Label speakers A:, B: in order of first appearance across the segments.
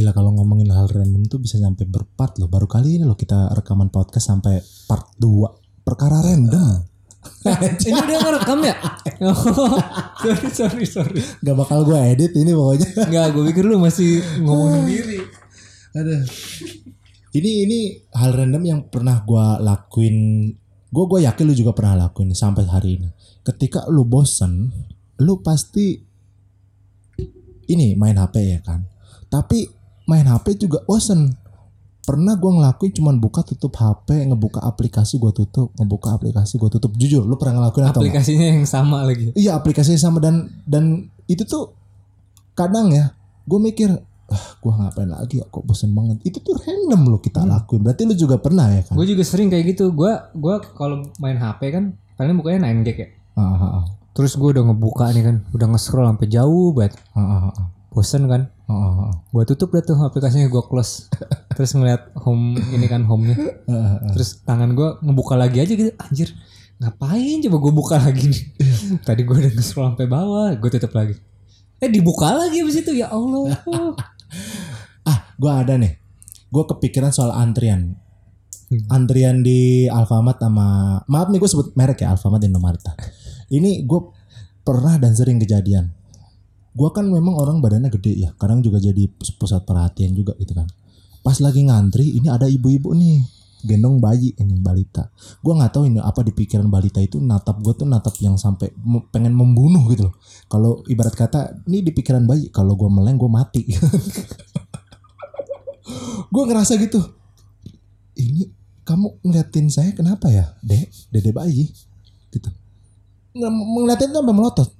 A: Gila kalau ngomongin hal random tuh bisa sampai berpart loh. Baru kali ini loh kita rekaman podcast sampai part 2. Perkara random.
B: Ini udah ngerekam ya? Sorry, sorry, sorry.
A: Gak bakal gue edit ini pokoknya.
B: Enggak, gue pikir lu masih ngomong sendiri.
A: Aduh. Ini ini hal random yang pernah gue lakuin. Gue gue yakin lu juga pernah lakuin sampai hari ini. Ketika lu bosen, lu pasti ini main HP ya kan. Tapi main HP juga bosen. Pernah gue ngelakuin cuman buka tutup HP, ngebuka aplikasi gue tutup, ngebuka aplikasi gue tutup. Jujur, lu pernah ngelakuin atau?
B: Aplikasinya yang sama lagi.
A: Iya aplikasinya sama dan dan itu tuh kadang ya gue mikir ah gue ngapain lagi ya kok bosen banget itu tuh random loh kita lakuin berarti lu juga pernah ya kan
B: Gue juga sering kayak gitu. Gue gua kalau main HP kan paling bukanya 9 gag ya.
A: Ah, ah, ah.
B: Terus gue udah ngebuka nih kan, udah nge-scroll sampai jauh banget.
A: Ah, ah, ah.
B: Bosen kan?
A: Ah, ah, ah.
B: Gue tutup dah tuh aplikasinya gue close. Terus ngeliat home ini kan home-nya. Terus tangan gue ngebuka lagi aja gitu. Anjir, ngapain coba gue buka lagi nih? Tadi gue udah nge-scroll sampai bawah, gue tutup lagi. Eh dibuka lagi abis itu ya Allah.
A: ah gue ada nih gue kepikiran soal antrian antrian di Alfamart sama maaf nih gue sebut merek ya Alfamart Indomarta ini gue pernah dan sering kejadian gue kan memang orang badannya gede ya kadang juga jadi pusat perhatian juga gitu kan. Pas lagi ngantri ini ada ibu-ibu nih gendong bayi ini balita. Gue nggak tahu ini apa di pikiran balita itu natap gue tuh natap yang sampai pengen membunuh gitu loh. Kalau ibarat kata ini di pikiran bayi kalau gue meleng gue mati. Gue ngerasa gitu. Ini kamu ngeliatin saya kenapa ya dek? Dede bayi. Gitu. Nge- ngeliatin tuh sampai melotot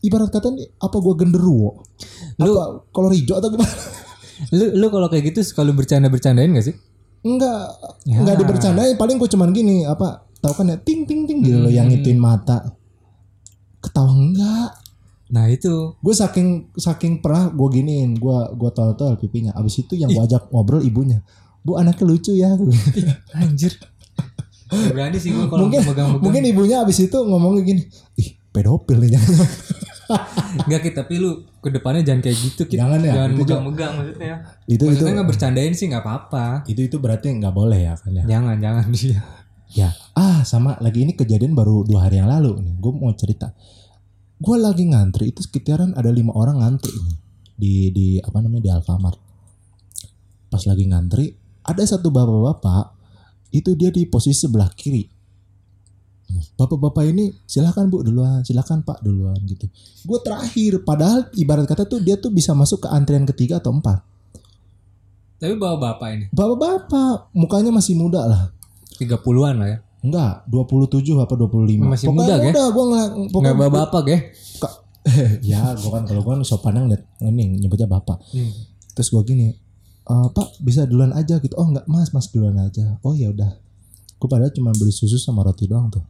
A: ibarat kata nih apa gue genderuwo?
B: Lu-
A: kolor hijau atau gimana?
B: Lu lu kalau kayak gitu kalau bercanda-bercandain gak sih?
A: enggak
B: Ya.
A: enggak dibercandain. Paling gue cuman gini apa tahu kan ya ting ting ting gitu loh yang
B: Hmm.
A: ituin mata. Ketawa enggak.
B: Nah itu.
A: Gue saking saking pernah gue giniin gue gue tol tol pipinya. Abis itu yang gue ajak ngobrol ibunya. Bu anaknya lucu ya.
B: Anjir. Berani sih gue kalau
A: mungkin mungkin ibunya abis itu ngomongnya gini ih pedofil nih
B: Enggak Kit, tapi lu ke depannya jangan kayak gitu Kit.
A: Jangan ya,
B: Jangan
A: itu
B: megang-megang maksudnya.
A: itu itu
B: Maksudnya nggak bercandain sih nggak apa-apa.
A: itu itu berarti nggak boleh ya kan ya
B: Jangan jangan dia.
A: ya ah sama lagi ini kejadian baru dua hari yang lalu nih gue mau cerita gue lagi ngantri itu sekitaran ada lima orang ngantri nih di di apa namanya di Alfamart pas lagi ngantri ada satu bapak-bapak itu dia di posisi sebelah kiri bapak-bapak ini silakan bu duluan silakan pak duluan gitu gue terakhir padahal ibarat kata tuh dia tuh bisa masuk ke antrian ketiga atau empat
B: Tapi bawa bapak ini
A: bapak-bapak mukanya masih muda lah
B: 30-an lah ya.
A: Enggak, 27 apa 25.
B: Masih
A: Pokoknya
B: muda, Ge?
A: Udah, gua nggak pokoknya
B: Enggak bawa bapak ya.
A: Ya, gua kan kalau gua kan sopannya ngeliat ini nyebutnya bapak.
B: Hmm.
A: Terus gua gini, "Eh, Pak bisa duluan aja gitu. Oh enggak Mas, Mas duluan aja. Oh ya udah. Gua padahal cuma beli susu sama roti doang tuh.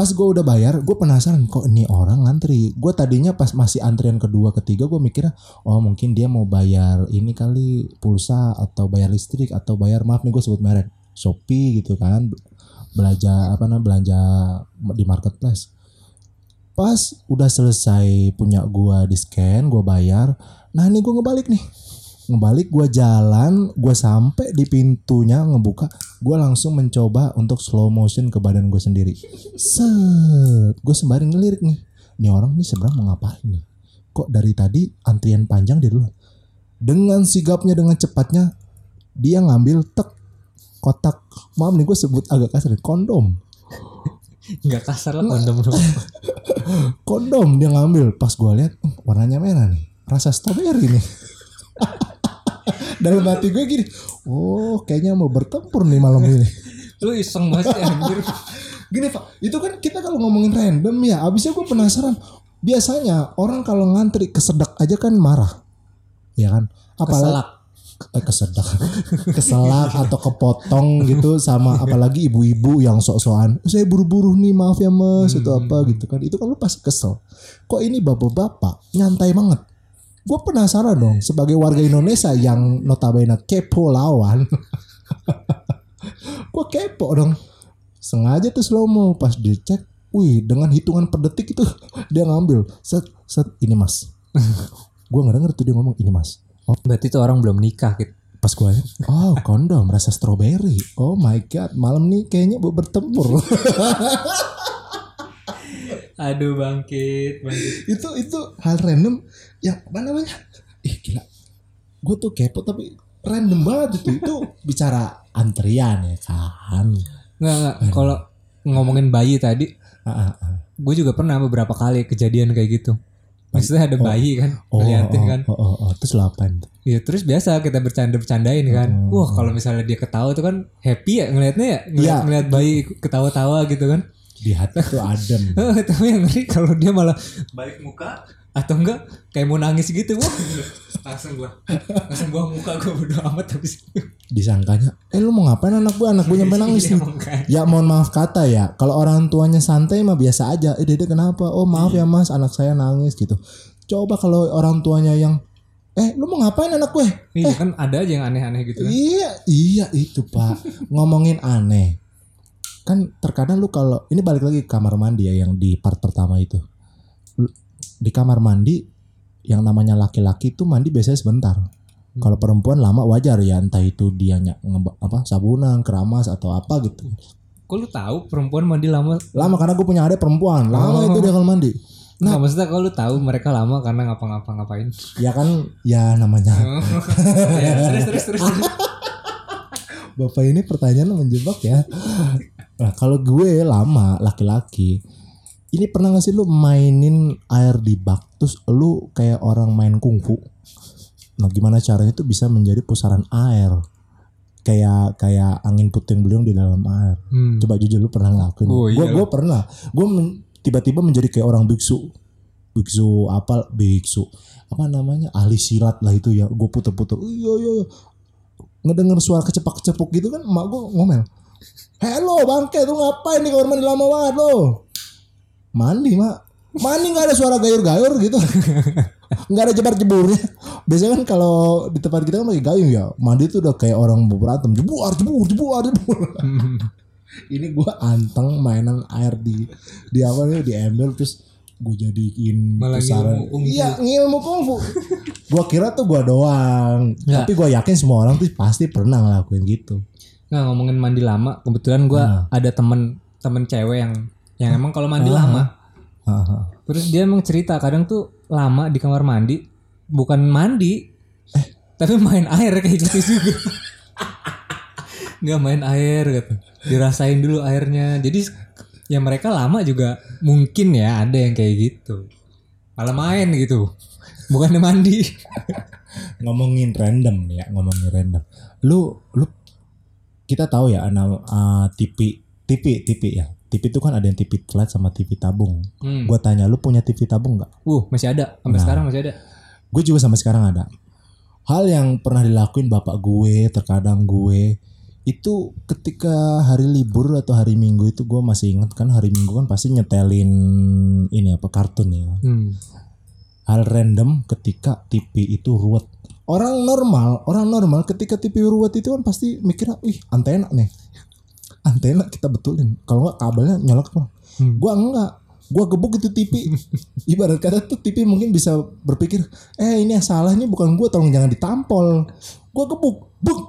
A: Pas gua udah bayar, gue penasaran kok ini orang ngantri. Gue tadinya pas masih antrian kedua, ketiga, gue mikirnya, oh mungkin dia mau bayar ini kali pulsa atau bayar listrik atau bayar maaf nih gue sebut merek Shopee gitu kan, belanja apa namanya belanja di marketplace. Pas udah selesai punya gua di scan, gua bayar. Nah ini gua ngebalik nih, ngebalik gua jalan, gua sampai di pintunya ngebuka, gua langsung mencoba untuk slow motion ke badan gue sendiri. Set, gue sembari ngelirik nih. Ini orang nih sebenarnya mau ngapain nih? Kok dari tadi antrian panjang dia dulu. Dengan sigapnya dengan cepatnya dia ngambil tek kotak maaf nih gue sebut agak kasar kondom
B: Enggak kasar lah kondom
A: kondom dia ngambil pas gue lihat "Hmm, warnanya merah nih rasa strawberry nih dalam hati gue gini oh kayaknya mau bertempur nih malam ini.
B: Lu iseng banget sih anjir.
A: gini pak itu kan kita kalau ngomongin random ya abisnya gue penasaran. Biasanya orang kalau ngantri kesedak aja kan marah ya kan?
B: Keselak.
A: eh, kesedak. Keselak atau kepotong gitu sama apalagi ibu-ibu yang sok-sokan saya buru-buru nih maaf ya mas itu apa gitu kan. Itu kan lu pasti kesel. Kok ini bapak-bapak nyantai banget gue penasaran dong sebagai warga Indonesia yang notabene kepo lawan gue kepo dong sengaja tuh slow mo pas dicek wih dengan hitungan per detik itu dia ngambil set set ini mas gue nggak denger tuh dia ngomong ini mas
B: Berarti tuh orang belum nikah gitu.
A: Pas gue oh kondom rasa strawberry. Oh my god, malam nih kayaknya bu bertempur.
B: Aduh bangkit, bangkit.
A: itu itu hal random yang apa namanya? Ih gila. Gue tuh kepo tapi random banget itu. Itu bicara antrian ya kan.
B: Nggak, nggak. Kalau ngomongin bayi tadi,
A: Ah, ah, ah.
B: gue juga pernah beberapa kali kejadian kayak gitu. Maksudnya ada bayi kan,
A: Oh,
B: ngeliatin
A: oh,
B: kan.
A: oh, oh, oh, terus lapan.
B: Iya terus biasa kita bercanda-bercandain kan. Wah kalau misalnya dia ketawa tuh kan happy ya ngelihatnya ya. Ngeliat, ngeliat bayi ketawa-tawa gitu kan.
A: Di hati tuh adem.
B: Tapi yang ngeri kalau dia malah balik muka atau enggak kayak mau nangis gitu. Wah langsung gua langsung buang muka gua bodo amat habis itu.
A: Disangkanya, eh lu mau ngapain anak gue? Anak gue nyampe nangis
B: Iya,
A: nih.
B: makanya.
A: Ya mohon maaf kata ya, kalau orang tuanya santai mah biasa aja. Eh dede kenapa? Oh maaf ya mas, anak saya nangis gitu. Coba kalau orang tuanya yang, eh lu mau ngapain anak gue?
B: Iya kan ada aja yang aneh-aneh gitu kan.
A: Iya, iya itu pak. Ngomongin aneh. Kan terkadang lu kalau ini balik lagi ke kamar mandi ya yang di part pertama itu. Lu- Di kamar mandi yang namanya laki-laki itu mandi biasanya sebentar. Kalau perempuan lama wajar ya entah itu dia ny- ngeba- apa sabunan, keramas atau apa gitu.
B: Kok lu tahu perempuan mandi lama?
A: Lama karena gue punya adik perempuan, lama itu dia kalau mandi.
B: Nah, maksudnya kalau lu tahu mereka lama karena ngapa-ngapa ngapain?
A: Ya kan ya namanya
B: ya, terus terus terus.
A: Bapak ini pertanyaan menjebak ya. Nah, kalau gue lama laki-laki, ini pernah gak sih lu mainin air di bak terus lu kayak orang main kungfu? Nah, gimana caranya tuh bisa menjadi pusaran air? Kayak kayak angin puting beliung di dalam air.
B: Hmm.
A: Coba jujur lu pernah ngelakuin?
B: Oh,
A: gue
B: iya.
A: gue pernah. Gue men- tiba-tiba menjadi kayak orang biksu. Biksu apa biksu? Apa namanya? Ahli silat lah itu ya. Gue puter-puter. Iya iya iya. Ngedenger suara kecepak-kecepuk gitu kan emak gue ngomel. Hello bangke tuh ngapain di kamar mandi lama banget lo? Mandi mak. Mandi nggak ada suara gayur-gayur gitu. nggak ada jebar-jeburnya. Biasanya kan kalau di tempat kita kan pakai gayung ya. Mandi tuh udah kayak orang berantem. Jebur, jebur, jebur, jebur. ini gua anteng mainan air di di apa nih di ember terus gue jadiin
B: Malah
A: pusaran.
B: ngilmu kungfu.
A: Iya ngilmu kungfu. gua kira tuh gua doang.
B: Ya.
A: Tapi gua yakin semua orang tuh pasti pernah ngelakuin gitu.
B: Nah ngomongin mandi lama, kebetulan gua ada temen temen cewek yang yang emang kalau mandi lama,
A: Haha.
B: terus dia emang cerita kadang tuh lama di kamar mandi bukan mandi, eh tapi main air kayak gitu juga. Nggak main air gitu, dirasain dulu airnya. Jadi ya mereka lama juga mungkin ya ada yang kayak gitu, malah main gitu, bukannya mandi.
A: ngomongin random ya ngomongin random lu lu kita tahu ya anak uh, TV TV TV ya TV itu kan ada yang TV flat sama TV tabung
B: Hmm.
A: gua tanya lu punya TV tabung nggak
B: Uh masih ada, sampai sekarang masih ada.
A: gue juga sampai sekarang ada hal yang pernah dilakuin bapak gue terkadang gue itu ketika hari libur atau hari minggu itu gue masih ingat kan hari minggu kan pasti nyetelin ini apa kartun ya
B: Hmm.
A: hal random ketika TV itu ruwet. Orang normal, orang normal ketika TV ruwet itu kan pasti mikirnya, ih antena nih, antena kita betulin. Kalau nggak kabelnya nyolok?
B: Hmm.
A: Gua enggak, gua gebuk itu TV. Ibarat kata tuh TV mungkin bisa berpikir, eh ini yang salah ini bukan gua, tolong jangan ditampol. Gua gebuk, buk,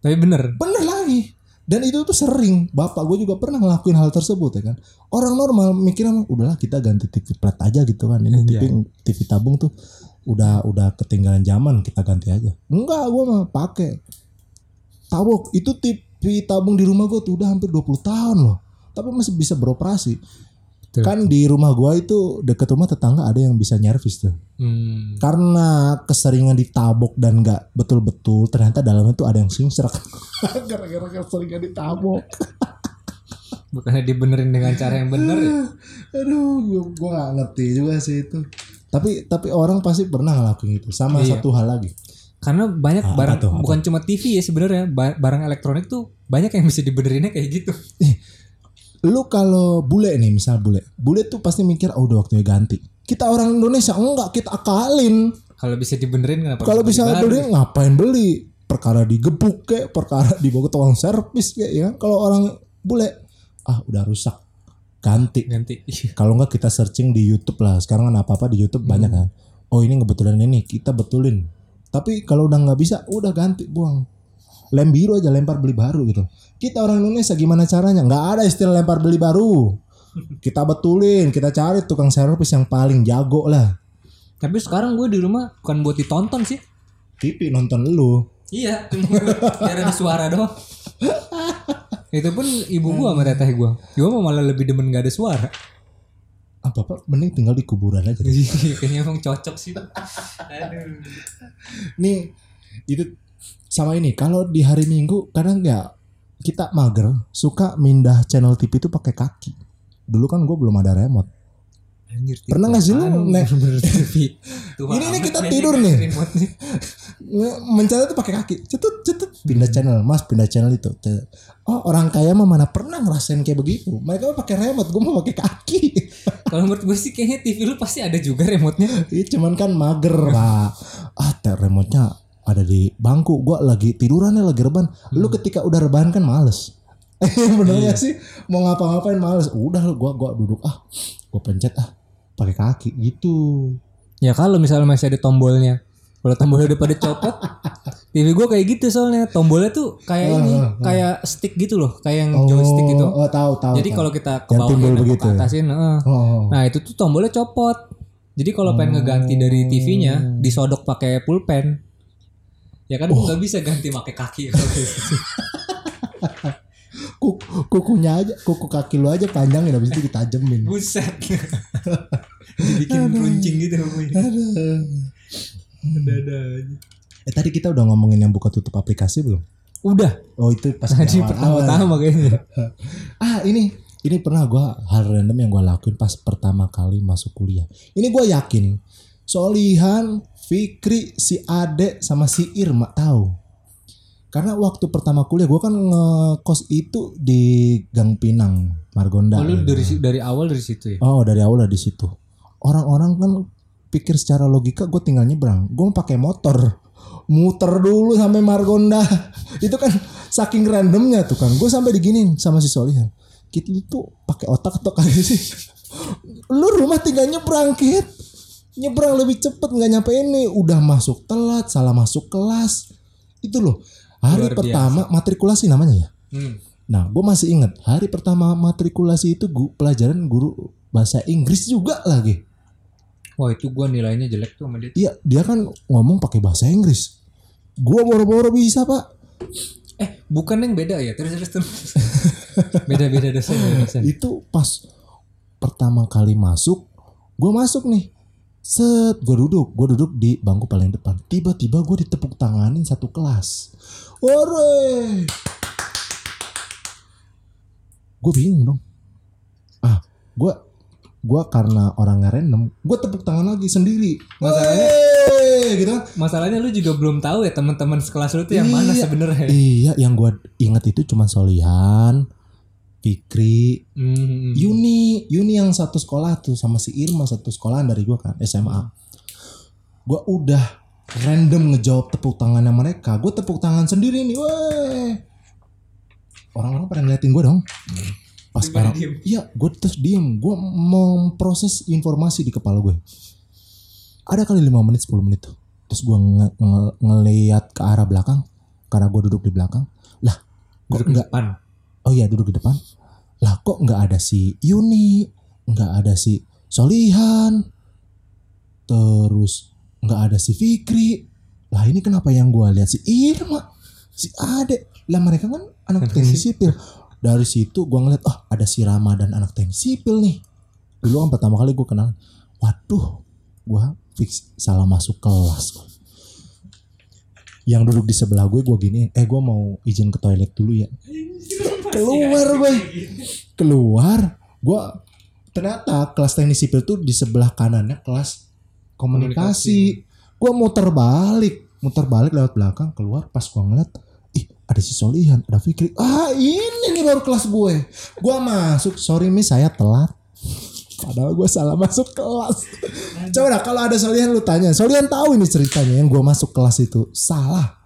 B: Tapi bener,
A: bener lagi. Dan itu tuh sering, bapak gue juga pernah ngelakuin hal tersebut ya kan. Orang normal mikirnya udahlah kita ganti TV flat aja gitu kan. Ini TV TV tabung tuh udah udah ketinggalan zaman kita ganti aja. Enggak, gue mah pakai. Tabuk itu TV tabung di rumah gue tuh udah hampir 20 tahun loh. Tapi masih bisa beroperasi.
B: Betul.
A: Kan di rumah gua itu deket rumah tetangga ada yang bisa nyervis tuh.
B: Hmm.
A: Karena keseringan ditabok dan nggak betul-betul ternyata dalamnya tuh ada yang singsrak. Gara-gara keseringan ditabok.
B: Bukannya dibenerin dengan cara yang bener ya?
A: Aduh, gua, gua gak ngerti juga sih itu. Tapi tapi orang pasti pernah ngelakuin itu. Sama
B: Iya.
A: satu hal lagi.
B: Karena banyak
A: Ah,
B: barang
A: tuh, apa?
B: bukan cuma TV ya sebenarnya, ba- barang elektronik tuh banyak yang bisa dibenerinnya kayak gitu.
A: Lu kalau bule nih, misal bule. Bule tuh pasti mikir, oh udah waktunya ganti. Kita orang Indonesia enggak, kita akalin.
B: Kalau bisa dibenerin kenapa?
A: Kalau bisa
B: beli
A: ngapain beli? Perkara digebuk kek, perkara dibawa ke tukang servis kek ya. Kalau orang bule, ah udah rusak, ganti.
B: ganti.
A: Kalau nggak kita searching di YouTube lah. Sekarang kan apa-apa di YouTube banyak kan. Oh ini ngebetulan ini kita betulin. Tapi kalau udah nggak bisa, udah ganti buang. Lem biru aja lempar beli baru gitu. Kita orang Indonesia gimana caranya? Nggak ada istilah lempar beli baru. Kita betulin, kita cari tukang servis yang paling jago lah.
B: Tapi sekarang gue di rumah bukan buat ditonton sih.
A: TV nonton lu.
B: Iya, cuma biar ada suara doang. Itu pun ibu gua sama teteh gua. Gua mau malah lebih demen gak ada suara.
A: Apa pak? Mending tinggal di kuburan aja. deh.
B: Kayaknya emang cocok sih. Aduh.
A: Nih itu sama ini. Kalau di hari Minggu kadang nggak kita mager suka mindah channel TV itu pakai kaki. Dulu kan gue belum ada remote.
B: Anjir,
A: Pernah nggak sih lu.
B: Tua
A: Ini nih kita tidur nih. mencari tuh pakai kaki. Cetut cetut. Pindah channel. Mas pindah channel itu. Oh orang kaya mah mana pernah ngerasain kayak begitu? Mereka mah pakai remote gue mau pakai kaki.
B: Kalau menurut gue sih kayaknya TV lu pasti ada juga remote-nya.
A: Ih, cuman kan mager pak. Ah teh remote-nya ada di bangku. Gue lagi tiduran nih lagi rebahan. Lu ketika udah rebahan kan males. Benernya sih? Mau ngapa-ngapain males. Udah lu gua gua duduk. Ah gua pencet ah pakai kaki gitu
B: Ya kalau misalnya masih ada tombolnya. Kalau tombolnya udah pada copot, TV gue kayak gitu soalnya tombolnya tuh kayak ini, kayak stick gitu loh, kayak yang joystick gitu.
A: oh tahu tahu
B: Jadi kalau kita ke bawah ke atasin, heeh.
A: oh,
B: nah itu tuh tombolnya copot. Jadi kalau pengen ngeganti dari TV-nya, disodok pakai pulpen. Ya kan nggak bisa ganti pakai kaki. kalau kayak gitu.
A: Kuk- kukunya aja kuku kaki lu aja panjangin habis itu ditajemin
B: Buset. Dibikin runcing gitu pokoknya. Ada-ada aja.
A: eh tadi kita udah ngomongin yang buka tutup aplikasi belum
B: Udah.
A: oh itu pas
B: Tadi pertama-tama kayaknya.
A: ah ini ini pernah gua hal random yang gua lakuin pas pertama kali masuk kuliah ini gua yakin Solihan Fikri si Ade sama si Irma tahu karena waktu pertama kuliah gua kan ngekos itu di Gang Pinang Margonda
B: Oh, lu
A: ya.
B: dari dari awal dari situ ya.
A: Oh dari awal lah di situ. Orang-orang kan pikir secara logika gue tinggal nyebrang. Gue pakai motor, muter dulu sampai Margonda. Itu kan saking randomnya tuh kan. Gue sampai diginin sama si Solihan. Kita tuh pakai otak atau kali sih. Lu rumah tinggal nyebrang kit. Nyebrang lebih cepet nggak nyampe ini. Udah masuk telat, salah masuk kelas. Itu loh. Hari
B: Luar biasa.
A: pertama matrikulasi namanya ya.
B: Hmm.
A: Nah, gue masih ingat hari pertama matrikulasi itu gu, pelajaran guru bahasa Inggris juga lagi.
B: Wah itu gua nilainya jelek tuh sama dia.
A: Iya, dia kan ngomong pakai bahasa Inggris. Gua boro-boro bisa pak.
B: Eh bukan yang beda ya terus terus terus. beda beda dosen dosen.
A: Itu pas pertama kali masuk, gue masuk nih. Set, gue duduk, gue duduk di bangku paling depan. Tiba-tiba gue ditepuk tanganin satu kelas. Ore, gue bingung dong. Ah, gue gue karena orangnya random, gue tepuk tangan lagi sendiri.
B: Masalahnya-
A: Wey, gitu kan.
B: Masalahnya lu juga belum tahu ya teman-teman sekelas lu tuh yang mana
A: Iya.
B: sebenarnya.
A: Iya, yang gue inget itu cuma Solihan, Fikri,
B: Hmm.
A: Yuni, Yuni yang satu sekolah tuh sama si Irma satu sekolahan dari gua kan SMA. Gua udah random ngejawab tepuk tangannya mereka. Gue tepuk tangan sendiri nih, weh. Orang-orang pada ngeliatin gue dong. Pas
B: diem?
A: iya, gue terus diem. Gue memproses informasi di kepala gue. Ada kali 5 menit, 10 menit tuh. Terus gue nge nge- ngeliat ke arah belakang, karena gue duduk di belakang. Lah, kok
B: Duduk di
A: nggak
B: depan.
A: oh iya duduk di depan lah kok nggak ada si Yuni nggak ada si Solihan terus nggak ada si Fikri. Lah ini kenapa yang gua lihat? Si Irma si Ade. Lah mereka kan anak teknik sipil. dari situ gua ngeliat oh ada si Ramadan anak teknik sipil nih. Dulu kan pertama kali gua kenal. Waduh gua fix salah masuk kelas yang duduk di sebelah gue gue gini eh gue mau izin ke toilet dulu ya. Keluar gue keluar. Gue ternyata kelas teknik sipil tuh di sebelah kanannya kelas komunikasi, gue muter balik. Muter balik lewat belakang keluar. Pas gue ngeliat ih ada si Solihan ada Fikri. Ah ini nih baru kelas gue. Gue masuk. Sorry miss saya telat. Padahal gue salah masuk kelas. Coba dah kalau ada Solihan lu tanya. Solihan tahu ini ceritanya yang gue masuk kelas itu. Salah.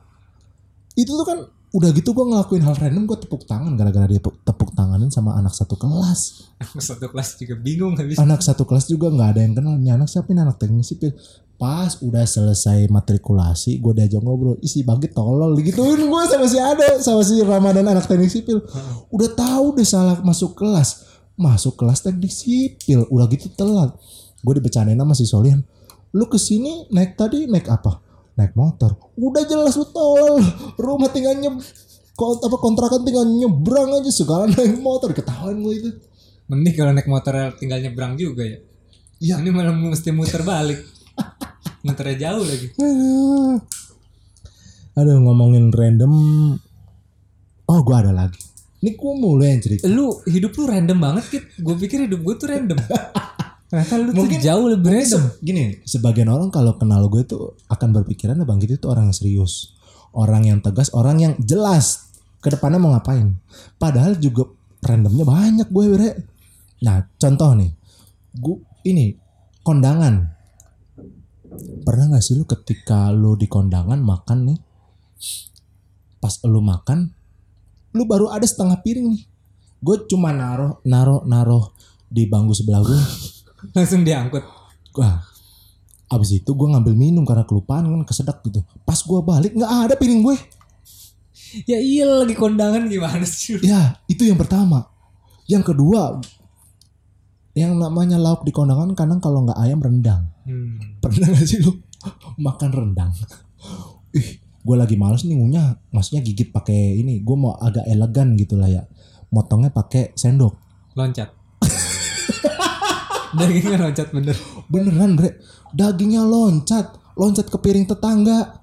A: Itu tuh kan udah gitu gue ngelakuin hal random gue tepuk tangan gara-gara dia tepuk, tanganin sama anak satu kelas.
B: Satu kelas juga bingung habis.
A: anak satu kelas juga nggak ada yang kenal. Ini anak siapa ini anak teknik sipil pas udah selesai matrikulasi gue diajak ngobrol. Isi bagi tolol. Gituin gue sama si ada sama si Ramadan anak teknik sipil udah tahu deh salah masuk kelas. Masuk kelas teknik sipil. Udah gitu telat. Gue dibecandain sama si Solian lu ke sini naik tadi naik apa naik motor udah jelas lu tolol rumah tinggal nyeb kok apa kontrakan tinggal nyebrang aja segala naik motor ketahuan gue itu
B: Mending kalau naik motor tinggal nyebrang juga ya.
A: Iya.
B: Ini malah mesti muter balik. Muternya jauh lagi.
A: Aduh. Ngomongin random. Oh gua ada lagi. Ini gua mulu yang cerita.
B: Lu hidup lu random banget Kit. Gue pikir hidup gue tuh random. Ternyata lu
A: Mungkin-
B: tuh jauh lebih random.
A: Se- Gini, sebagian orang kalau kenal gue tuh akan berpikiran Bang Gitu itu orang yang serius. Orang yang tegas, orang yang jelas ke depannya mau ngapain. Padahal juga randomnya banyak gue bre. Nah, contoh nih. Gue ini kondangan. Pernah gak sih lu ketika lu di kondangan makan nih? Pas lu makan, lu baru ada setengah piring nih. Gue cuma naruh naruh naruh di bangku sebelah gue.
B: Langsung diangkut.
A: Wah, abis itu gue ngambil minum karena kelupaan kan kesedak gitu. Pas gue balik nggak ada piring gue.
B: Ya iya lagi kondangan gimana sih?
A: Ya itu yang pertama. Yang kedua, yang namanya lauk di kondangan kadang kalau nggak ayam rendang.
B: Hmm.
A: Pernah gak sih lu makan rendang? Ih, gue lagi males nih ngunyah. Maksudnya gigit pakai ini. Gue mau agak elegan gitu lah ya. Motongnya pakai sendok.
B: Loncat. Dagingnya loncat bener.
A: Beneran bre. Dagingnya loncat. Loncat ke piring tetangga.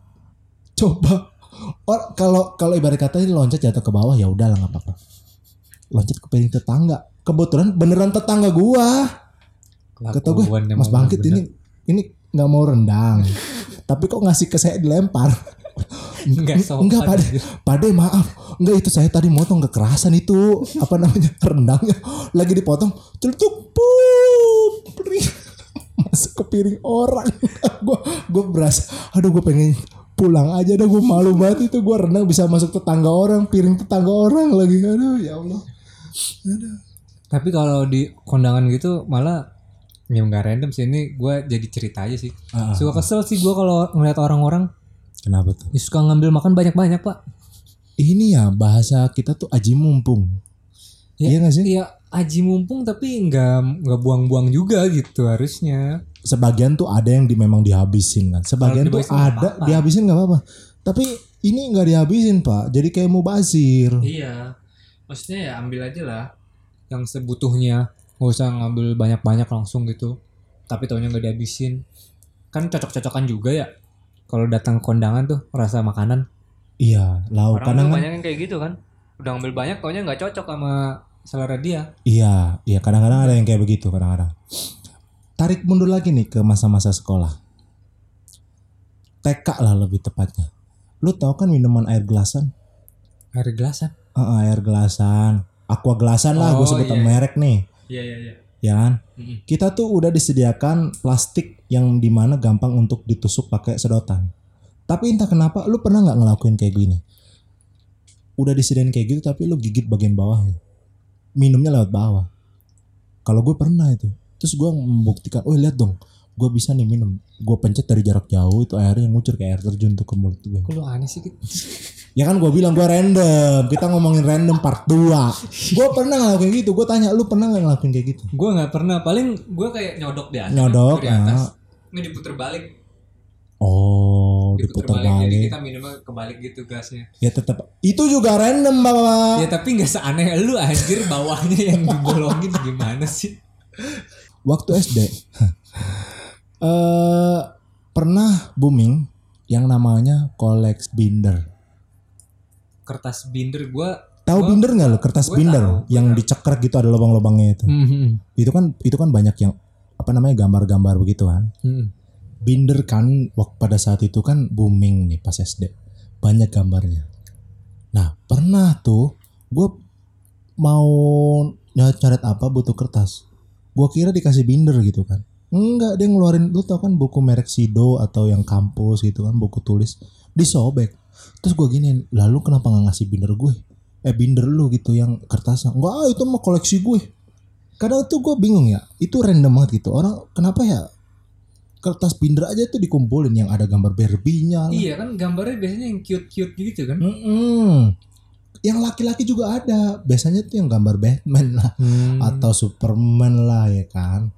A: Coba. Or, Kalau kalau ibarat kata ini loncat jatuh ke bawah ya udah lah nggak apa-apa. Loncat ke piring tetangga. Kebetulan beneran tetangga gua. Kata gue Mas Bangkit
B: bener.
A: ini Ini nggak mau rendang. Tapi kok ngasih ke saya dilempar?
B: Enggak sopan.
A: Enggak pade. Pade maaf. Enggak itu saya tadi motong kekerasan itu. Apa namanya? Rendangnya. Lagi dipotong Celutuk Piring. Masuk ke piring orang Gue gue berasa Aduh gue pengen pulang aja dah gue malu banget itu gue rendang bisa masuk tetangga orang piring tetangga orang lagi aduh ya Allah
B: Tapi kalau di kondangan gitu malah ya nggak random sih ini gue jadi cerita aja sih.
A: Ah.
B: Suka kesel sih gue kalau ngeliat orang-orang
A: kenapa tuh
B: ya suka ngambil makan banyak-banyak pak.
A: ini ya bahasa kita tuh aji mumpung
B: Ya,
A: Iya nggak sih?
B: Iya aji mumpung tapi nggak nggak buang-buang juga gitu harusnya.
A: sebagian tuh ada yang di, memang dihabisin kan sebagian tuh ada
B: apa-apa.
A: dihabisin nggak apa-apa tapi ini nggak dihabisin pak jadi kayak mau bazir
B: Iya, maksudnya ya ambil aja lah yang sebutuhnya, nggak usah ngambil banyak-banyak langsung gitu. Tapi taunya nggak dihabisin, kan cocok-cocokan juga ya. Kalau datang ke kondangan tuh rasa makanan.
A: iya lauk kadang kan
B: banyak yang kayak gitu kan. Udah ngambil banyak, taunya nggak cocok sama selera dia.
A: iya iya kadang-kadang ada yang kayak begitu kadang-kadang tarik mundur lagi nih ke masa-masa sekolah TK lah lebih tepatnya lu tahu kan minuman air gelasan
B: Air gelasan.
A: Ah, air gelasan aqua gelasan lah gue
B: Oh,
A: sebut
B: iya.
A: merek nih
B: Iya iya iya.
A: ya kan
B: Mm-mm.
A: kita tuh udah disediakan plastik yang di mana gampang untuk ditusuk pakai sedotan. Tapi entah kenapa lu pernah nggak ngelakuin kayak gini? Udah disediain kayak gitu tapi lu gigit bagian bawahnya. Minumnya lewat bawah. Kalau gue pernah itu. Terus gue membuktikan, oh lihat dong, gue bisa nih minum. Gue pencet dari jarak jauh itu airnya ngucur kayak air terjun tuh ke mulut gue.
B: Lu aneh sih? Kit?
A: Ya kan gue bilang gue random. Kita ngomongin random part 2 Gue pernah ngelakuin gitu. Gue tanya lu pernah nggak ngelakuin kayak gitu?
B: Gue nggak pernah. Paling gue kayak nyodok di atas.
A: Nyodok,
B: di atas.
A: ah.
B: Ini diputer balik.
A: Oh, diputar
B: balik. Jadi kita minumnya kebalik gitu gasnya.
A: Ya tetap itu juga random bapak.
B: Ya tapi nggak seaneh lu anjir bawahnya yang dibolongin gimana sih?
A: Waktu SD eh pernah booming yang namanya koleks binder.
B: Kertas binder gua
A: Tahu binder nggak lo? Kertas binder
B: tahu,
A: yang
B: tahu.
A: dicekrek gitu ada lubang-lubangnya itu.
B: Hmm,
A: Itu kan itu kan banyak yang apa namanya gambar-gambar begitu kan.
B: hmm.
A: Binder kan waktu pada saat itu kan booming nih pas SD. Banyak gambarnya. Nah, pernah tuh gue mau nyoret apa butuh kertas. Gue kira dikasih binder gitu kan. Enggak, dia ngeluarin lu tau kan buku merek Sido atau yang kampus gitu kan, buku tulis disobek. terus gue gini lalu kenapa nggak ngasih binder gue eh binder lu gitu yang kertasnya enggak ah, itu mah koleksi gue kadang tuh gue bingung ya itu random banget gitu orang kenapa ya kertas binder aja tuh dikumpulin yang ada gambar Barbie-nya lah.
B: Iya kan gambarnya biasanya yang cute-cute gitu kan.
A: Mm-mm. yang laki-laki juga ada biasanya tuh yang gambar Batman lah
B: Hmm.
A: atau Superman lah ya kan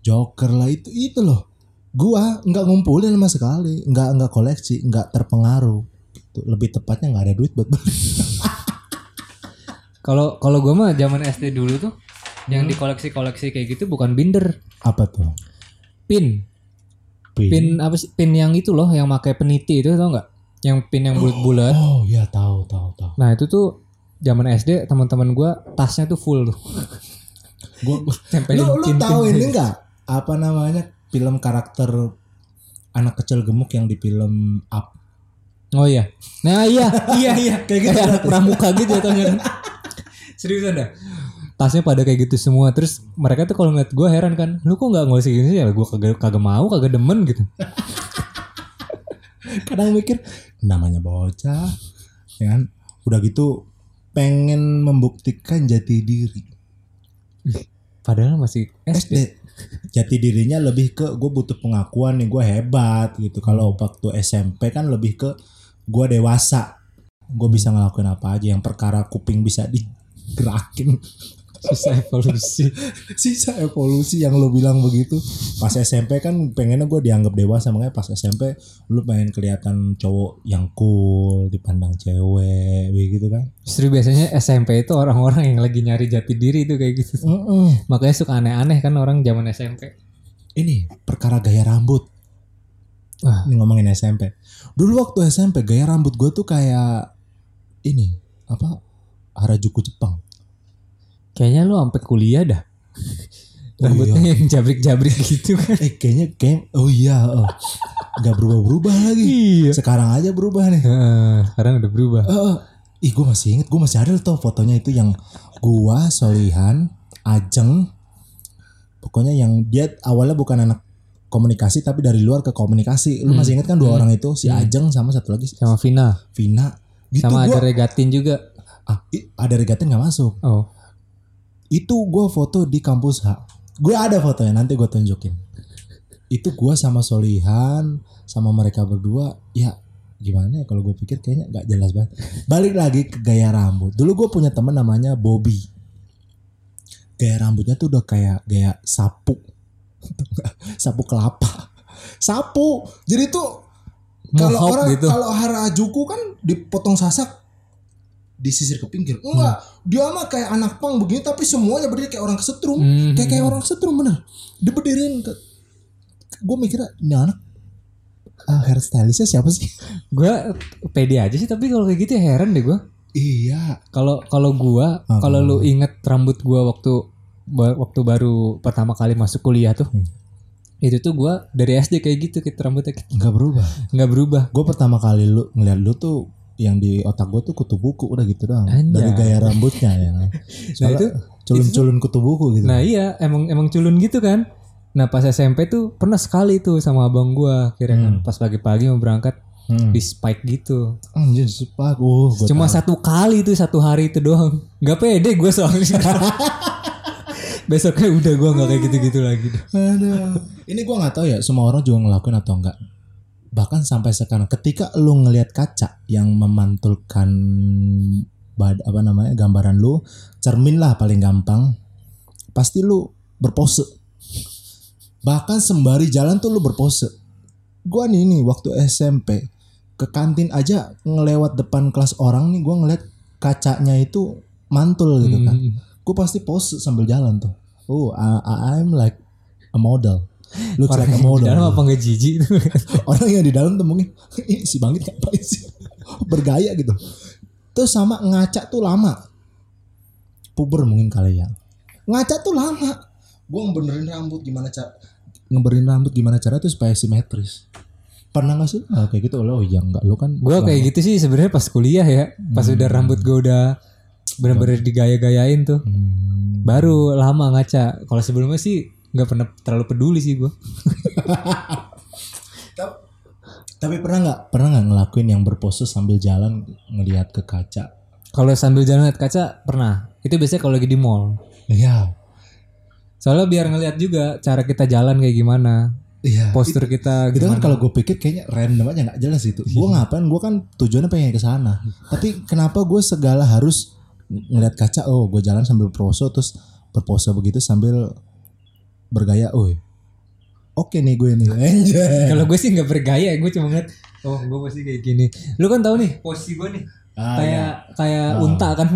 A: Joker lah itu itu loh gua nggak ngumpulin sama sekali nggak nggak koleksi nggak terpengaruh Gitu. lebih tepatnya nggak ada duit buat beli
B: Kalau kalau gue mah zaman SD dulu tuh yang dikoleksi-koleksi kayak gitu bukan binder,
A: apa tuh
B: pin.
A: Pin.
B: Pin apa sih? Pin yang itu loh yang pakai peniti itu tau nggak? Yang pin yang bulat-bulat.
A: oh ya tahu tahu tahu
B: Nah, itu tuh zaman SD teman-teman gua tasnya tuh full tuh.
A: gua
B: Tempelin
A: lu lu tahu
B: gitu.
A: ini nggak apa namanya film karakter anak kecil gemuk yang di film Up
B: Oh iya. Nah iya, iya iya kayak gitu anak pramuka gitu kan. Seriusan dah. Tasnya pada kayak gitu semua. Terus mereka tuh kalau ngeliat gue heran kan, lu kok nggak ngoleksi gini sih? Ya gue kagak kagak mau, kagak demen gitu.
A: kadang mikir namanya bocah ya kan udah gitu pengen membuktikan jati diri
B: Padahal masih SD.
A: SD jati dirinya lebih ke gue butuh pengakuan nih gue hebat gitu kalau waktu SMP kan lebih ke gue dewasa gue bisa ngelakuin apa aja yang perkara kuping bisa digerakin
B: Susah evolusi.
A: sisa evolusi yang lo bilang begitu pas SMP kan pengennya gue dianggap dewasa makanya pas SMP lu pengen kelihatan cowok yang cool dipandang cewek begitu kan
B: Justru biasanya SMP itu orang-orang yang lagi nyari jati diri itu kayak gitu.
A: Mm-mm.
B: Makanya suka aneh-aneh kan orang zaman SMP.
A: ini perkara gaya rambut
B: Wah.
A: ini ngomongin SMP dulu waktu SMP gaya rambut gue tuh kayak ini apa Harajuku Jepang
B: Kayaknya lu sampai kuliah dah.
A: Oh
B: Rambutnya yang jabrik-jabrik gitu kan.
A: eh kayaknya kayak oh iya oh. nggak berubah-berubah lagi
B: Iya.
A: sekarang aja berubah nih
B: Heeh, sekarang udah berubah.
A: Eh, ih gue masih inget gue masih ada tuh fotonya itu yang gua Solihan Ajeng pokoknya yang dia awalnya bukan anak komunikasi tapi dari luar ke komunikasi lu masih inget kan dua orang itu si Ajeng sama satu lagi si
B: Sama Vina.
A: Vina gitu
B: sama
A: gua
B: ada Regatin juga.
A: ah, ada regatin nggak masuk
B: Oh.
A: Itu gua foto di kampus H. Gue ada fotonya nanti gue tunjukin. Itu gua sama Solihan sama mereka berdua. Ya gimana ya kalau gue pikir kayaknya nggak jelas banget. Balik lagi ke gaya rambut. Dulu gue punya teman namanya Bobby. Gaya rambutnya tuh udah kayak gaya sapu. Sapu kelapa. Sapu. Jadi tuh kalau orang
B: gitu.
A: kalau Harajuku kan dipotong sasak disisir ke pinggir enggak dia mah kayak anak pang begini tapi semuanya berdiri kayak orang kesetrum
B: Hmm.
A: kayak kayak orang kesetrum bener dia berdiriin ke gue mikirnya ini anak ah, hairstylistnya siapa sih
B: Gue pede aja sih tapi kalau kayak gitu ya heran deh gue.
A: iya
B: Kalau kalau gua,
A: Ah.
B: kalau lu inget rambut gua waktu waktu baru pertama kali masuk kuliah tuh.
A: Hmm.
B: Itu tuh gua dari SD kayak gitu gitu rambutnya
A: nggak berubah
B: nggak berubah.
A: gue pertama kali lu ngeliat lu tuh yang di otak gue tuh kutu buku udah gitu doang
B: Anjay.
A: dari gaya rambutnya ya Soalnya
B: itu-
A: culun-culun kutu buku gitu
B: Nah iya emang emang culun gitu kan. Nah pas SMP tuh pernah sekali tuh sama abang gua kira kan pas pagi-pagi mau berangkat
A: hmm.
B: di spike gitu.
A: anjir uh gua
B: Cuma
A: tahu.
B: satu kali tuh satu hari itu doang. Gak pede gue soalnya. Besoknya udah gue nggak kayak gitu-gitu lagi.
A: Aduh. Ini gua nggak tahu ya semua orang juga ngelakuin atau enggak. Bahkan sampai sekarang ketika lu ngelihat kaca yang memantulkan bad, apa namanya gambaran lu, cermin lah paling gampang. Pasti lu berpose. Bahkan sembari jalan tuh lu berpose. Gua nih nih waktu SMP ke kantin aja ngelewat depan kelas orang nih gua ngeliat kacanya itu mantul gitu kan
B: Hmm.
A: gue pasti pose sambil jalan tuh. Oh, I, I'm like a model. A
B: yang di
A: model.
B: dalam apa nggak jijik?
A: Orang yang di dalam tuh mungkin "Ih, si Bangit ngapain sih? Bergaya gitu. Terus sama ngaca tuh lama. Puber mungkin kali ya. Ngaca tuh lama. Gue ngebenerin rambut gimana cara ngebenerin rambut gimana cara tuh supaya simetris. Pernah gak sih? Ah, kayak gitu lo oh iya enggak lo kan
B: gue kayak gitu sih sebenarnya pas kuliah ya. Pas udah rambut gue udah bener-bener digaya-gayain tuh.
A: Hmm.
B: Baru lama ngaca. Kalau sebelumnya sih nggak pernah terlalu peduli sih gue.
A: Ta- Tapi pernah nggak pernah nggak ngelakuin yang berpose sambil jalan ngelihat ke kaca?
B: Kalau sambil jalan lihat kaca pernah. Itu biasanya kalau lagi di mall.
A: Iya.
B: Soalnya biar ngelihat juga cara kita jalan kayak gimana,
A: Iya.
B: postur kita
A: Itu kan kalau gue pikir kayaknya random aja nggak jelas itu. Gue ngapain? Gue kan tujuannya pengen ke sana. Tapi kenapa gue segala harus ng- ngeliat kaca? Oh, gue jalan sambil berpose terus berpose begitu sambil bergaya. Oh, oke nih gue nih.
B: Kalau gue sih nggak bergaya, gue cuma ngeliat, oh gue pasti kayak gini. Lu kan tahu nih posisi gue nih,
A: Ah,
B: kayak
A: iya.
B: kayak unta kan,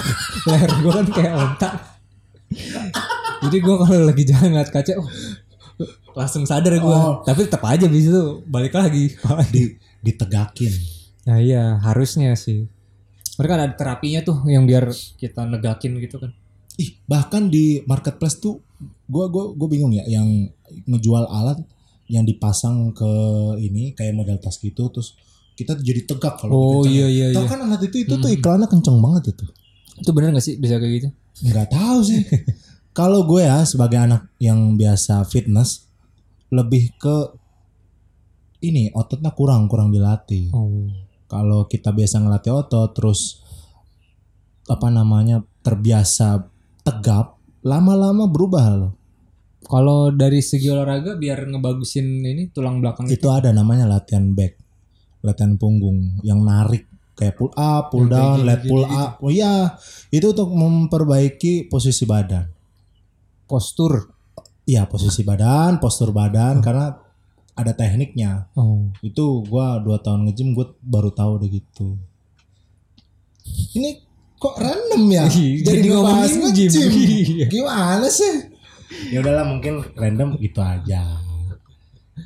B: leher gue kan kayak unta. Jadi gue kalau lagi jalan ngeliat kaca, oh, langsung sadar gue.
A: Oh.
B: Tapi tetap aja bis itu balik lagi.
A: Di, ditegakin.
B: Nah iya harusnya sih. Mereka ada terapinya tuh yang biar kita negakin gitu kan.
A: Ih, bahkan di marketplace tuh gua gua gua bingung ya yang ngejual alat yang dipasang ke ini kayak model tas gitu terus kita jadi tegak kalau
B: Oh iya iya
A: Tahu
B: iya.
A: kan alat itu itu tuh iklannya kenceng banget itu.
B: Itu bener gak sih bisa kayak gitu?
A: Nggak tahu sih. kalau gue ya sebagai anak yang biasa fitness lebih ke ini ototnya kurang kurang dilatih.
B: Oh.
A: Kalau kita biasa ngelatih otot terus apa namanya terbiasa tegap, lama-lama berubah loh.
B: Kalau dari segi olahraga biar ngebagusin ini tulang belakang itu.
A: Itu ada namanya latihan back, latihan punggung yang narik kayak pull up, pull down, lat pull up. Oh iya, itu untuk memperbaiki posisi badan.
B: Postur.
A: Iya, posisi badan, postur badan karena ada tekniknya.
B: Oh.
A: Itu gua dua tahun nge-gym gua baru tahu deh gitu. Ini kok random ya?
B: Iya, jadi
A: ngebahas
B: ngomongin gym.
A: nge-gym.
B: Iya.
A: Gimana sih? Ya udahlah mungkin random gitu aja.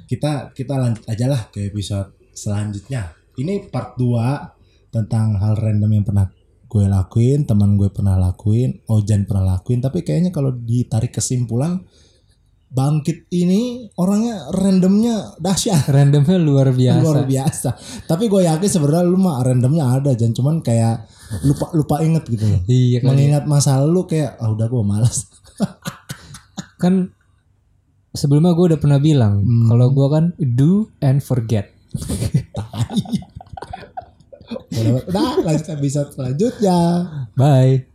A: Kita kita lanjut aja lah ke episode selanjutnya. Ini part 2 tentang hal random yang pernah gue lakuin, teman gue pernah lakuin, Ojan pernah lakuin, tapi kayaknya kalau ditarik kesimpulan Bangkit ini orangnya randomnya dahsyat
B: Randomnya luar biasa.
A: luar biasa. Tapi gue yakin sebenarnya lu mah randomnya ada, jangan cuman kayak lupa lupa inget gitu loh.
B: Iya kan.
A: Mengingat masa lalu kayak ah udah gue malas.
B: Kan sebelumnya gue udah pernah bilang
A: Hmm.
B: kalau gue kan do and forget.
A: udah lanjut episode selanjutnya.
B: Bye.